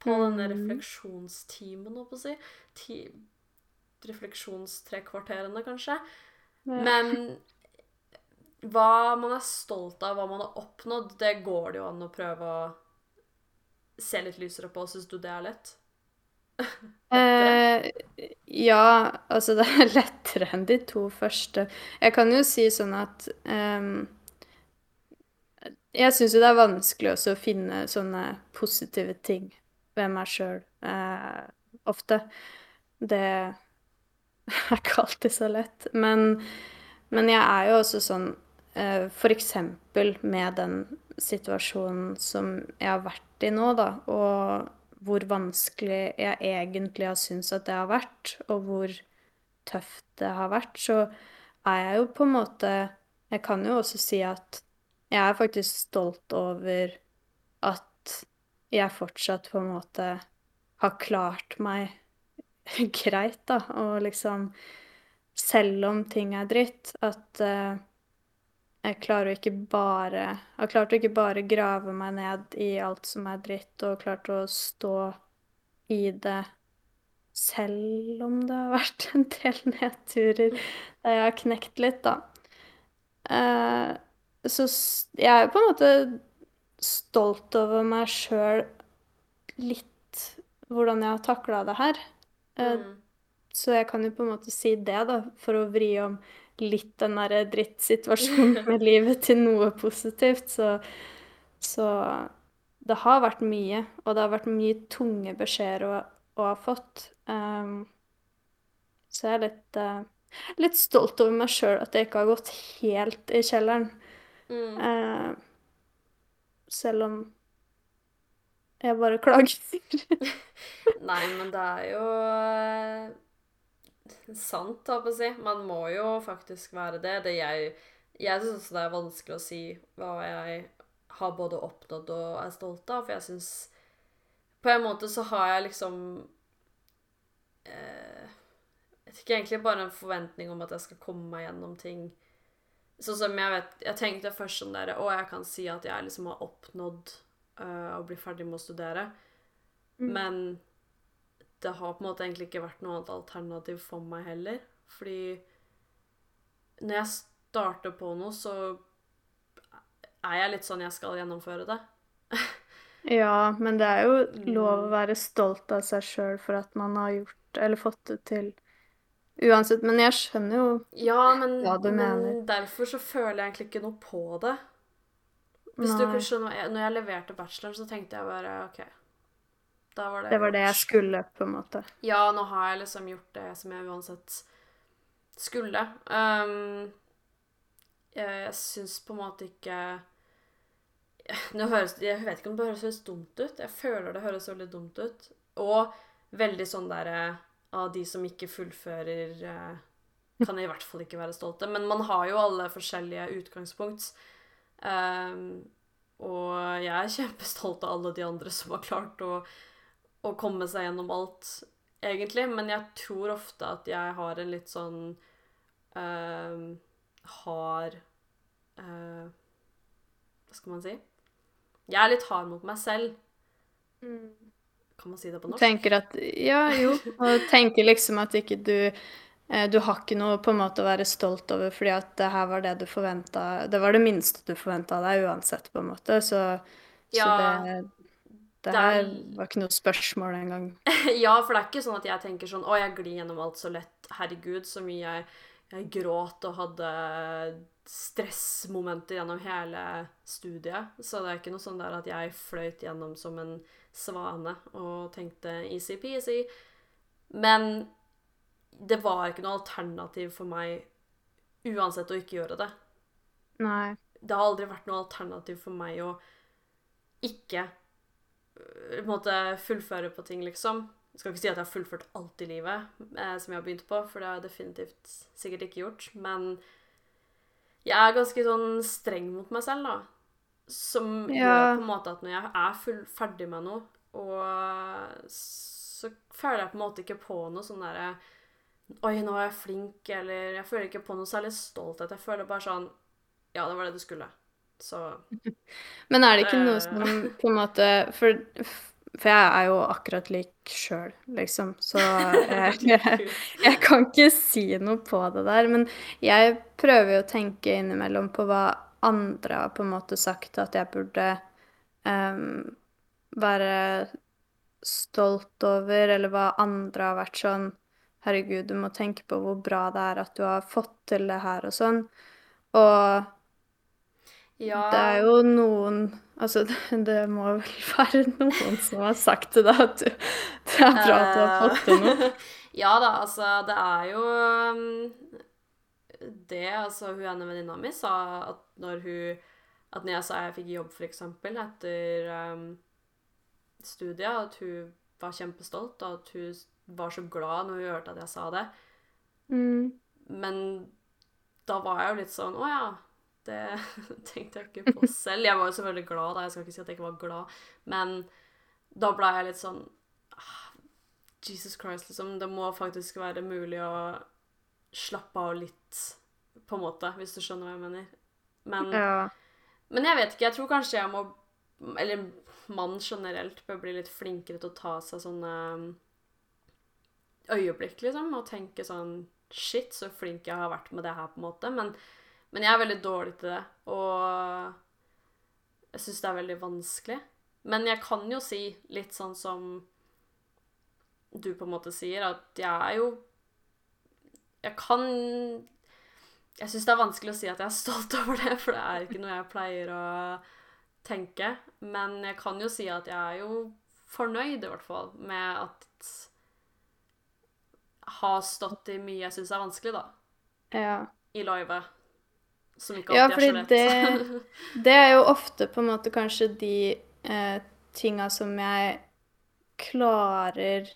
på denne Mm. refleksjonstimen, holdt på å si. Ti refleksjonstrekvarterene, kanskje. Men hva man er stolt av, hva man har oppnådd, det går det jo an å prøve å se litt lysere på. Syns du det er lett? <laughs> Eh, ja, altså det er <laughs> lettere enn de to første. Jeg kan jo si sånn at um, Jeg syns jo det er vanskelig også å finne sånne positive ting ved meg sjøl eh, ofte. Det <laughs> er ikke alltid så lett. Men, men jeg er jo også sånn eh, For eksempel med den situasjonen som jeg har vært i nå, da, og hvor vanskelig jeg egentlig har syntes at det har vært, og hvor tøft det har vært, så er jeg jo på en måte Jeg kan jo også si at jeg er faktisk stolt over at jeg fortsatt på en måte har klart meg <laughs> greit, da, og liksom Selv om ting er dritt, at uh, jeg klarer å ikke bare Har klart å ikke bare grave meg ned i alt som er dritt, og klart å stå i det selv om det har <laughs> vært en del nedturer der jeg har knekt litt, da. Uh, så jeg er på en måte stolt over meg sjøl litt hvordan jeg har takla det her. Eh, Mm. så jeg kan jo på en måte si det, da, for å vri om litt den derre drittsituasjonen <laughs> med livet til noe positivt. Så, så det har vært mye, og det har vært mye tunge beskjeder å, å ha fått. Um, så jeg er litt, uh, litt stolt over meg sjøl at jeg ikke har gått helt i kjelleren. Mm. Uh, selv om jeg bare klager. <laughs> Nei, men det er jo eh, sant, holdt på å si. Man må jo faktisk være det. det jeg jeg syns det er vanskelig å si hva jeg har både oppnådd og er stolt av, for jeg syns På en måte så har jeg liksom eh, Jeg ikke, egentlig bare en forventning om at jeg skal komme meg gjennom ting. Sånn som jeg vet Jeg tenkte først sånn derre Å, jeg kan si at jeg liksom har oppnådd eh, og bli ferdig med å studere. Men det har på en måte egentlig ikke vært noe annet alternativ for meg heller. Fordi når jeg starter på noe, så er jeg litt sånn jeg skal gjennomføre det. <laughs> Ja, men det er jo lov å Mm. være stolt av seg sjøl for at man har gjort eller fått det til. Uansett. Men jeg skjønner jo Ja, men, Hva du men mener. derfor så føler jeg egentlig ikke noe på det. Hvis du kan skjønne, jeg- Når jeg leverte bacheloren, så tenkte jeg bare OK. Da var det det var det jeg skulle, på en måte. Ja, nå har jeg liksom gjort det som jeg uansett skulle. Um, jeg jeg syns på en måte ikke <laughs> Nå høres, Jeg vet ikke om det høres veldig dumt ut. Jeg føler det høres veldig dumt ut. Og veldig sånn derre Av de som ikke fullfører, kan jeg i hvert fall ikke være stolte. Men man har jo alle forskjellige utgangspunkt. Um, og jeg er kjempestolt av alle de andre som har klart å, å komme seg gjennom alt, egentlig. Men jeg tror ofte at jeg har en litt sånn um, hard uh, Hva skal man si? Jeg er litt hard mot meg selv. Kan man si det på norsk? Tenker at Ja, jo. Og tenker liksom at ikke du Du har ikke noe på en måte å være stolt over, fordi at det her var det du forventa Det var det minste du forventa deg uansett, på en måte. Så, så Ja, det Det det er- her var ikke noe spørsmål engang. <laughs> ja, for det er ikke sånn at jeg tenker sånn Å, jeg glir gjennom alt så lett. Herregud, så mye jeg, jeg gråt og hadde stressmomenter gjennom hele studiet. Så det er ikke noe sånn der at jeg fløyt gjennom som en svane og tenkte easy-peasy. Men det var ikke noe alternativ for meg uansett å ikke gjøre det. Nei. Det har aldri vært noe alternativ for meg å ikke øh, måte fullføre på ting, liksom. Jeg skal ikke si at jeg har fullført alt i livet eh, som jeg har begynt på, for det har jeg definitivt sikkert ikke gjort. Men jeg er ganske sånn streng mot meg selv, da. Som Ja. gjør på en måte at når jeg er full, ferdig med noe, og så føler jeg på en måte ikke på noe sånn derre Oi, nå er jeg flink, eller Jeg føler ikke på noe særlig stolthet. Jeg føler bare sånn Ja, det var det du skulle. Så <laughs> Men er det ikke noe Eh. som på en måte For For jeg er jo akkurat lik sjøl, liksom, så jeg, <laughs> jeg, jeg kan ikke si noe på det der. Men jeg prøver jo å tenke innimellom på hva andre har på en måte sagt at jeg burde um, være stolt over, eller hva andre har vært sånn Herregud, du må tenke på hvor bra det er at du har fått til det her og sånn. Og Ja. det er jo noen Altså, det, <laughs> det må vel være noen som har sagt til deg at du, det er bra at du har fått til noe. Eh, <laughs> ja da, altså, det er jo um, det Altså, hun ene venninna mi sa at når hun At når jeg sa jeg fikk jobb, eksempel, etter um, studiet, at hun var kjempestolt, og at hun var så glad når hun hørte at jeg sa det. Mm. Men da var jeg jo litt sånn Å ja. Det <laughs> tenkte jeg ikke på selv. Jeg var jo selvfølgelig glad, da. Jeg skal ikke si at jeg ikke var glad. Men da ble jeg litt sånn ah, Jesus Christ, liksom. Det må faktisk være mulig å slappe av litt, på en måte, hvis du skjønner hva jeg mener. Men, Ja. men jeg vet ikke. Jeg tror kanskje jeg må Eller mann generelt bør bli litt flinkere til å ta seg sånne øyeblikk, liksom, og tenke sånn Shit, så flink jeg har vært med det her, på en måte. Men, men jeg er veldig dårlig til det, og jeg syns det er veldig vanskelig. Men jeg kan jo si litt sånn som du på en måte sier, at jeg er jo Jeg kan Jeg syns det er vanskelig å si at jeg er stolt <laughs> over det, for det er ikke noe jeg pleier å tenke. Men jeg kan jo si at jeg er jo fornøyd, i hvert fall, med at har stått i mye jeg syns er vanskelig, da. ja. I livet. Som ikke Ja, alltid er så fordi lett. det, <laughs> det er jo ofte på en måte kanskje de eh, tinga som jeg klarer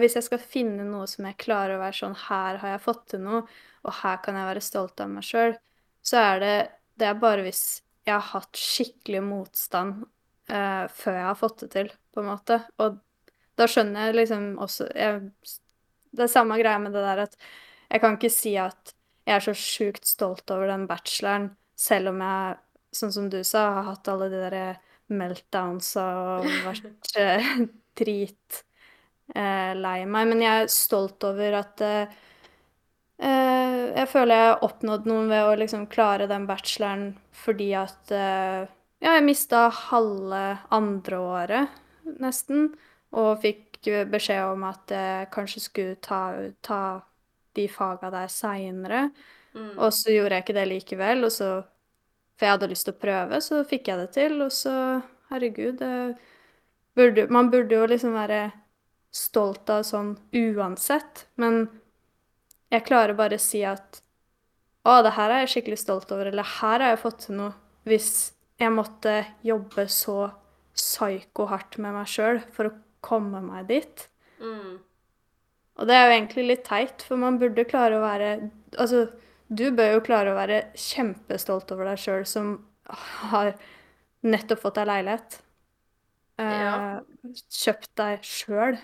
Hvis jeg skal finne noe som jeg klarer å være sånn Her har jeg fått til noe, og her kan jeg være stolt av meg sjøl, så er det Det er bare hvis jeg har hatt skikkelig motstand eh, før jeg har fått det til, på en måte. Og da skjønner jeg liksom også jeg, Det er samme greia med det der at jeg kan ikke si at jeg er så sjukt stolt over den bacheloren, selv om jeg, sånn som du sa, har hatt alle de der meltdowns og vært <laughs> eh, drit eh, lei meg. Men jeg er stolt over at eh, eh, Jeg føler jeg har oppnådd noe ved å liksom klare den bacheloren fordi at eh, Ja, jeg mista halve andreåret, nesten, og fikk beskjed om at jeg kanskje skulle ta, ta de faga der seinere. Mm. Og så gjorde jeg ikke det likevel, og så For jeg hadde lyst til å prøve, så fikk jeg det til, og så Herregud, det burde Man burde jo liksom være stolt av sånn uansett, men jeg klarer bare å si at Å, det her er jeg skikkelig stolt over, eller her har jeg fått til noe. Hvis jeg måtte jobbe så psyko hardt med meg sjøl for å komme meg dit. Mm. Og det er jo egentlig litt teit, for man burde klare å være Altså, du bør jo klare å være kjempestolt over deg sjøl som har nettopp fått deg leilighet. Eh, Ja. Kjøpt deg sjøl.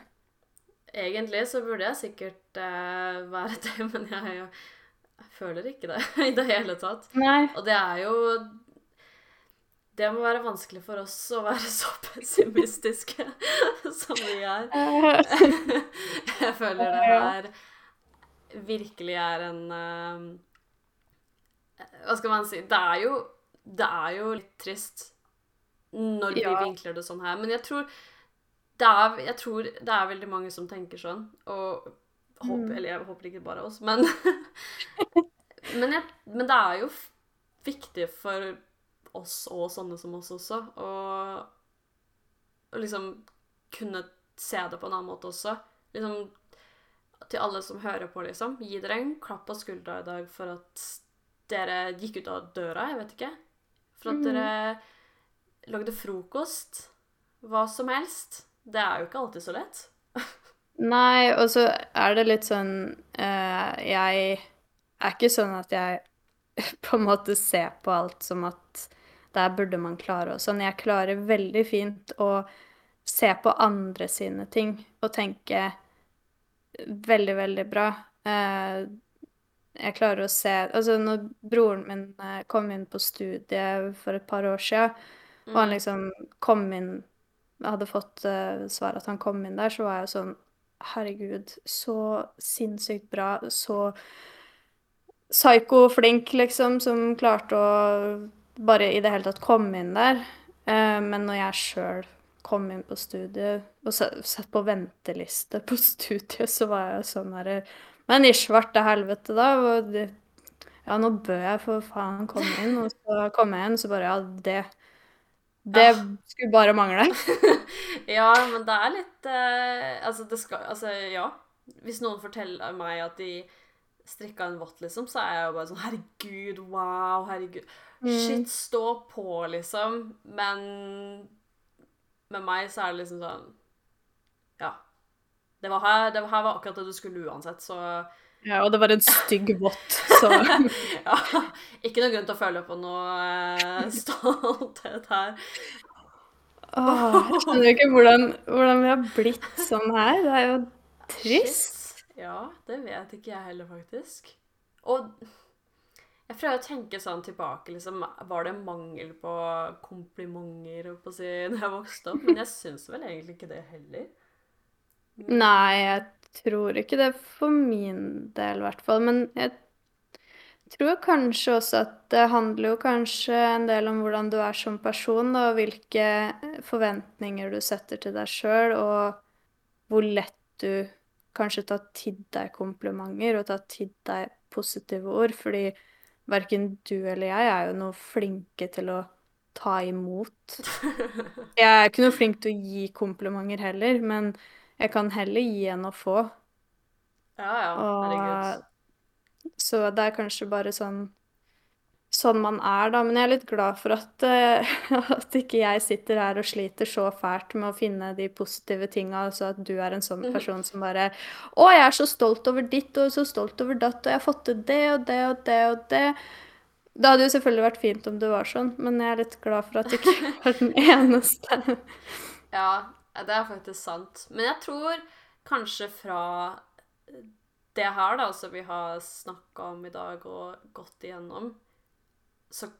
Egentlig så burde jeg sikkert eh, være det, <laughs> men jeg, jeg føler ikke det <laughs> i det hele tatt. Nei. Og det er jo Det må være vanskelig for oss å være så pessimistiske <laughs> som vi er. <laughs> Jeg føler det her virkelig er en eh, Hva skal man si Det er jo, det er jo litt trist når vi vinkler det sånn her, men jeg tror det er, jeg tror det er veldig mange som tenker sånn, og håper, Mm. Eller jeg håper ikke bare oss, men <laughs> men, jeg, men det er jo viktig for oss og sånne som oss også, Og liksom kunne se det på en annen måte også. Liksom til alle som hører på, liksom. Gi dere en klapp på skuldra i dag for at dere gikk ut av døra, jeg vet ikke. For at mm. dere lagde frokost. Hva som helst. Det er jo ikke alltid så lett. <laughs> Nei, og så er det litt sånn uh, Jeg er ikke sånn at jeg <laughs> på en måte ser på alt som at der burde man klare og sånn. Jeg klarer veldig fint å se på andre sine ting og tenke veldig, veldig bra. Eh, jeg klarer å se Altså, når broren min eh, kom inn på studiet for et par år siden, og han liksom kom inn hadde fått uh, svar at han kom inn der, så var jeg sånn Herregud, så sinnssykt bra. Så psyko-flink, liksom, som klarte å bare i det hele tatt komme inn der. Uh, men når jeg sjøl kom inn på studiet og satt på venteliste på <laughs> studiet, så var jeg sånn herre Men i svarte helvete, da. Ja, nå bør jeg for faen komme inn. Og så kom jeg inn, så bare Ja, det Det ja. skulle bare mangle. <laughs> ja, men det er litt uh, Altså, det skal Altså, ja. Hvis noen forteller meg at de strikka en vott, liksom, så er jeg jo bare sånn Herregud, wow, herregud. Mm. Shit, stå på, liksom. Men med meg så er det liksom sånn Ja. Det var her, det var, her var akkurat det du skulle uansett, så ja, og det var en stygg <laughs> vått, så <laughs> Ja. Ikke noe grunn til å føle på noe uh, <laughs> stolthet her. Åh, jeg skjønner ikke hvordan, hvordan, vi har blitt sånn her. Det er jo trist. Shit. Ja, det vet ikke jeg heller, faktisk. Og jeg prøver å tenke sånn tilbake, liksom. Var det mangel på komplimenter på si, da jeg vokste opp? Men jeg syns vel egentlig ikke det heller. Nei, jeg tror ikke det for min del, i hvert fall. Men jeg tror kanskje også at det handler jo kanskje en del om hvordan du er som person, og hvilke forventninger du setter til deg sjøl, og hvor lett du kanskje tar til deg komplimenter og tar til deg positive ord. Fordi verken du eller jeg er jo noe flinke til å ta imot. <laughs> Jeg er ikke noe flink til å gi komplimenter heller, men jeg kan heller gi enn å få. Ja, ja. Herregud. Og, så det er kanskje bare sånn sånn man er, da. Men jeg er litt glad for at, uh, <laughs> at ikke jeg sitter her og sliter så fælt med å finne de positive tinga, altså at du er en sånn mhm. person som bare 'Å, jeg er så stolt over ditt, og så stolt over datt, og jeg har fått til det og det og det og det'. Det hadde jo selvfølgelig vært fint om det var sånn, men jeg er litt glad for at du ikke <laughs> er den eneste. ja, det er faktisk sant. Men jeg tror kanskje fra det her, da, som vi har snakka om i dag og gått igjennom, så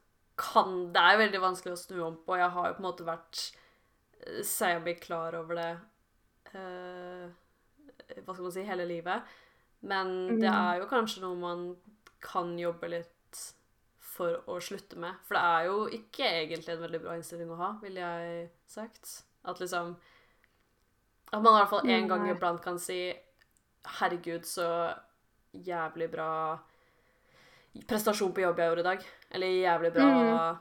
kan Det er veldig vanskelig å snu om på. Jeg har jo på en måte vært eh, semi klar over det uh, Hva skal man si hele livet. Men mm. det er jo kanskje noe man kan jobbe litt for å slutte med. For det er jo ikke egentlig en veldig bra innstilling å ha, ville jeg sagt. At liksom At man i hvert fall en gang iblant kan si Herregud, så jævlig bra prestasjon på jobb jeg gjorde i dag. Eller jævlig bra mm.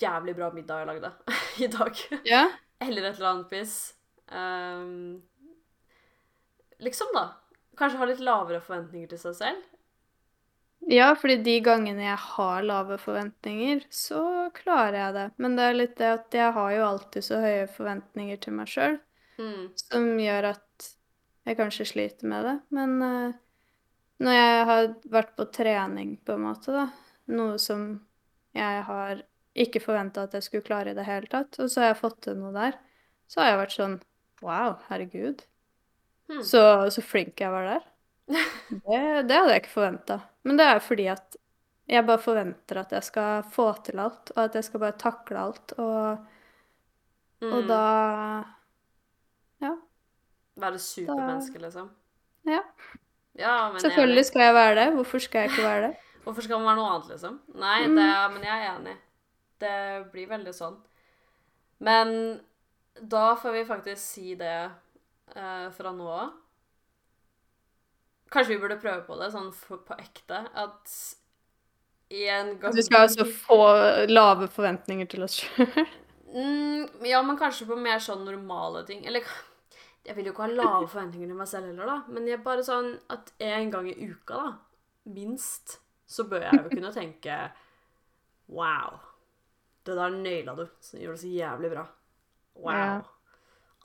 Jævlig bra middag jeg lagde <laughs> i dag. Ja. eller et eller annet piss. Um, liksom, da. Kanskje ha litt lavere forventninger til seg selv. Ja, fordi de gangene jeg har lave forventninger, så klarer jeg det. Men det er litt det at jeg har jo alltid så høye forventninger til meg sjøl, mm. som gjør at jeg kanskje sliter med det. Men uh, når jeg har vært på trening, på en måte, da, noe som jeg har ikke forventa at jeg skulle klare i det hele tatt, og så har jeg fått til noe der, så har jeg vært sånn Wow, herregud. Hmm. Så, så, flink jeg var der. <laughs> Det, det hadde jeg ikke forventa. Men det er fordi at jeg bare forventer at jeg skal få til alt, og at jeg skal bare takle alt, og, mm. og da Ja. Være supermenneske, liksom? Ja. Ja, Selvfølgelig skal jeg være det. Hvorfor skal jeg ikke være det? Hvorfor skal man være noe annet, liksom? Nei, mm. det, men jeg er enig. Det blir veldig sånn. Men da får vi faktisk si det eh, fra nå av. Kanskje vi burde prøve på det sånn for, på ekte. At en gang Du skal altså få lave forventninger til oss sjøl? mm, ja, men kanskje på mer sånn normale ting. Eller jeg vil jo ikke ha lave forventninger til meg selv heller, da. Men jeg er bare sånn at en gang i uka, da, minst, så bør jeg jo kunne tenke Wow. Det der naila du. Så gjør det så jævlig bra. Wow. Ja.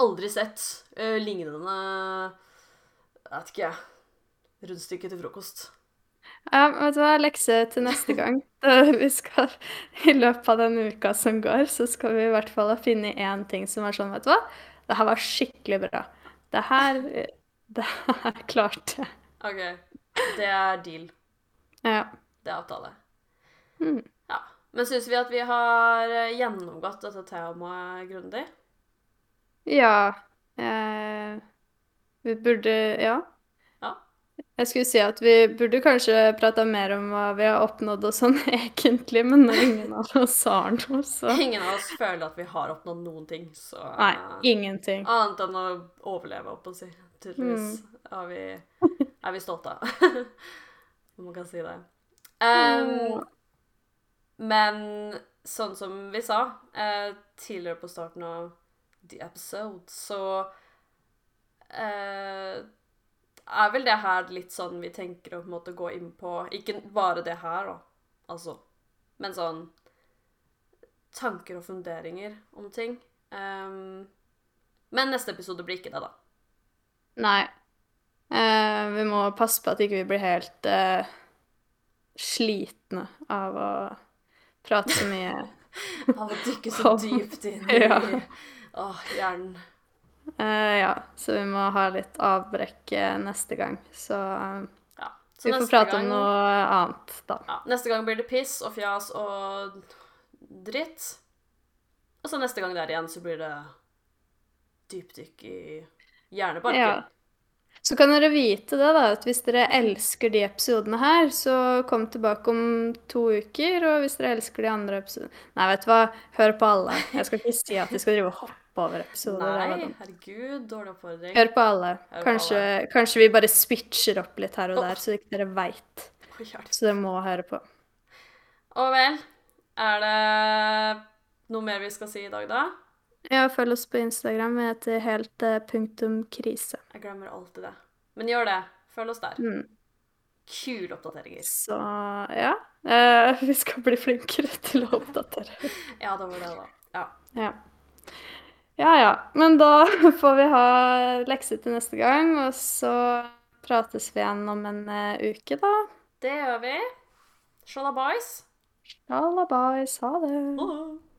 Aldri sett uh, lignende Vet ikke jeg. Rundstykke til frokost. Ja, vet du hva, lekse til neste gang. <laughs> vi skal, I løpet av den uka som går, så skal vi i hvert fall ha funnet én ting som er sånn, vet du hva det her var skikkelig bra. Det her Det her klarte jeg. OK. Det er deal. Ja. Det er avtale. Mm. Ja. Men syns vi at vi har gjennomgått dette temaet grundig? Ja. Eh, vi burde Ja. Ja. Jeg skulle si at vi burde kanskje prata mer om hva vi har oppnådd og sånn <laughs> egentlig, men ingen av oss har noe, så Ingen av oss føler at vi har oppnådd noen ting, så Nei, ingenting. Annet enn å overleve, på å si. Tydeligvis er, vi, <laughs> er vi stolte av. <laughs> Om man kan si det. Um, men sånn som vi sa uh, tidligere på starten av the episode, så uh, er vel det her litt sånn vi tenker å på en måte gå inn på Ikke bare det her, da, altså, men sånn tanker og funderinger om ting. Um, men neste episode blir ikke det, da. Nei. Eh, vi må passe på at ikke vi blir helt eh, slitne av å prate så mye. <laughs> Av å dykke så dypt inn <laughs> i Ja. åh, hjernen. Eh, ja, så vi må ha litt avbrekk eh, neste gang. Så eh, Ja. Så vi får prate prate om noe annet, da. Ja, neste gang blir det piss og fjas og dritt. Og så neste gang der igjen så blir det dypdykk i hjernebarken. Ja. Så kan dere vite det, da, at hvis dere elsker de episodene her, så kom tilbake om to uker. Og hvis dere elsker de andre episodene Nei, vet du hva, hør på alle. Jeg skal ikke si at de skal drive og hoppe over episoder. Nei, herregud, dårlig oppfordring. Hør på alle. Hør på Kanskje, kanskje vi bare switcher opp litt her og der, så ikke dere veit. Så dere må høre på. Og vel, er det noe mer vi skal si i dag, da? Ja, følg oss på Instagram. Vi heter helt eh, punktum krise. Jeg glemmer alltid det. Men gjør det. Følg oss der. Mm. Kule oppdateringer. Så ja. Eh, <laughs> vi skal bli flinkere til å oppdatere. <laughs> Ja, det var det, da. Ja. Ja. Ja ja. Men da <laughs> får vi ha lekse til neste gang, og så prates vi igjen om en eh, uke, da. Det gjør vi. Shalabais. Shalabais. Ha det. Ha det.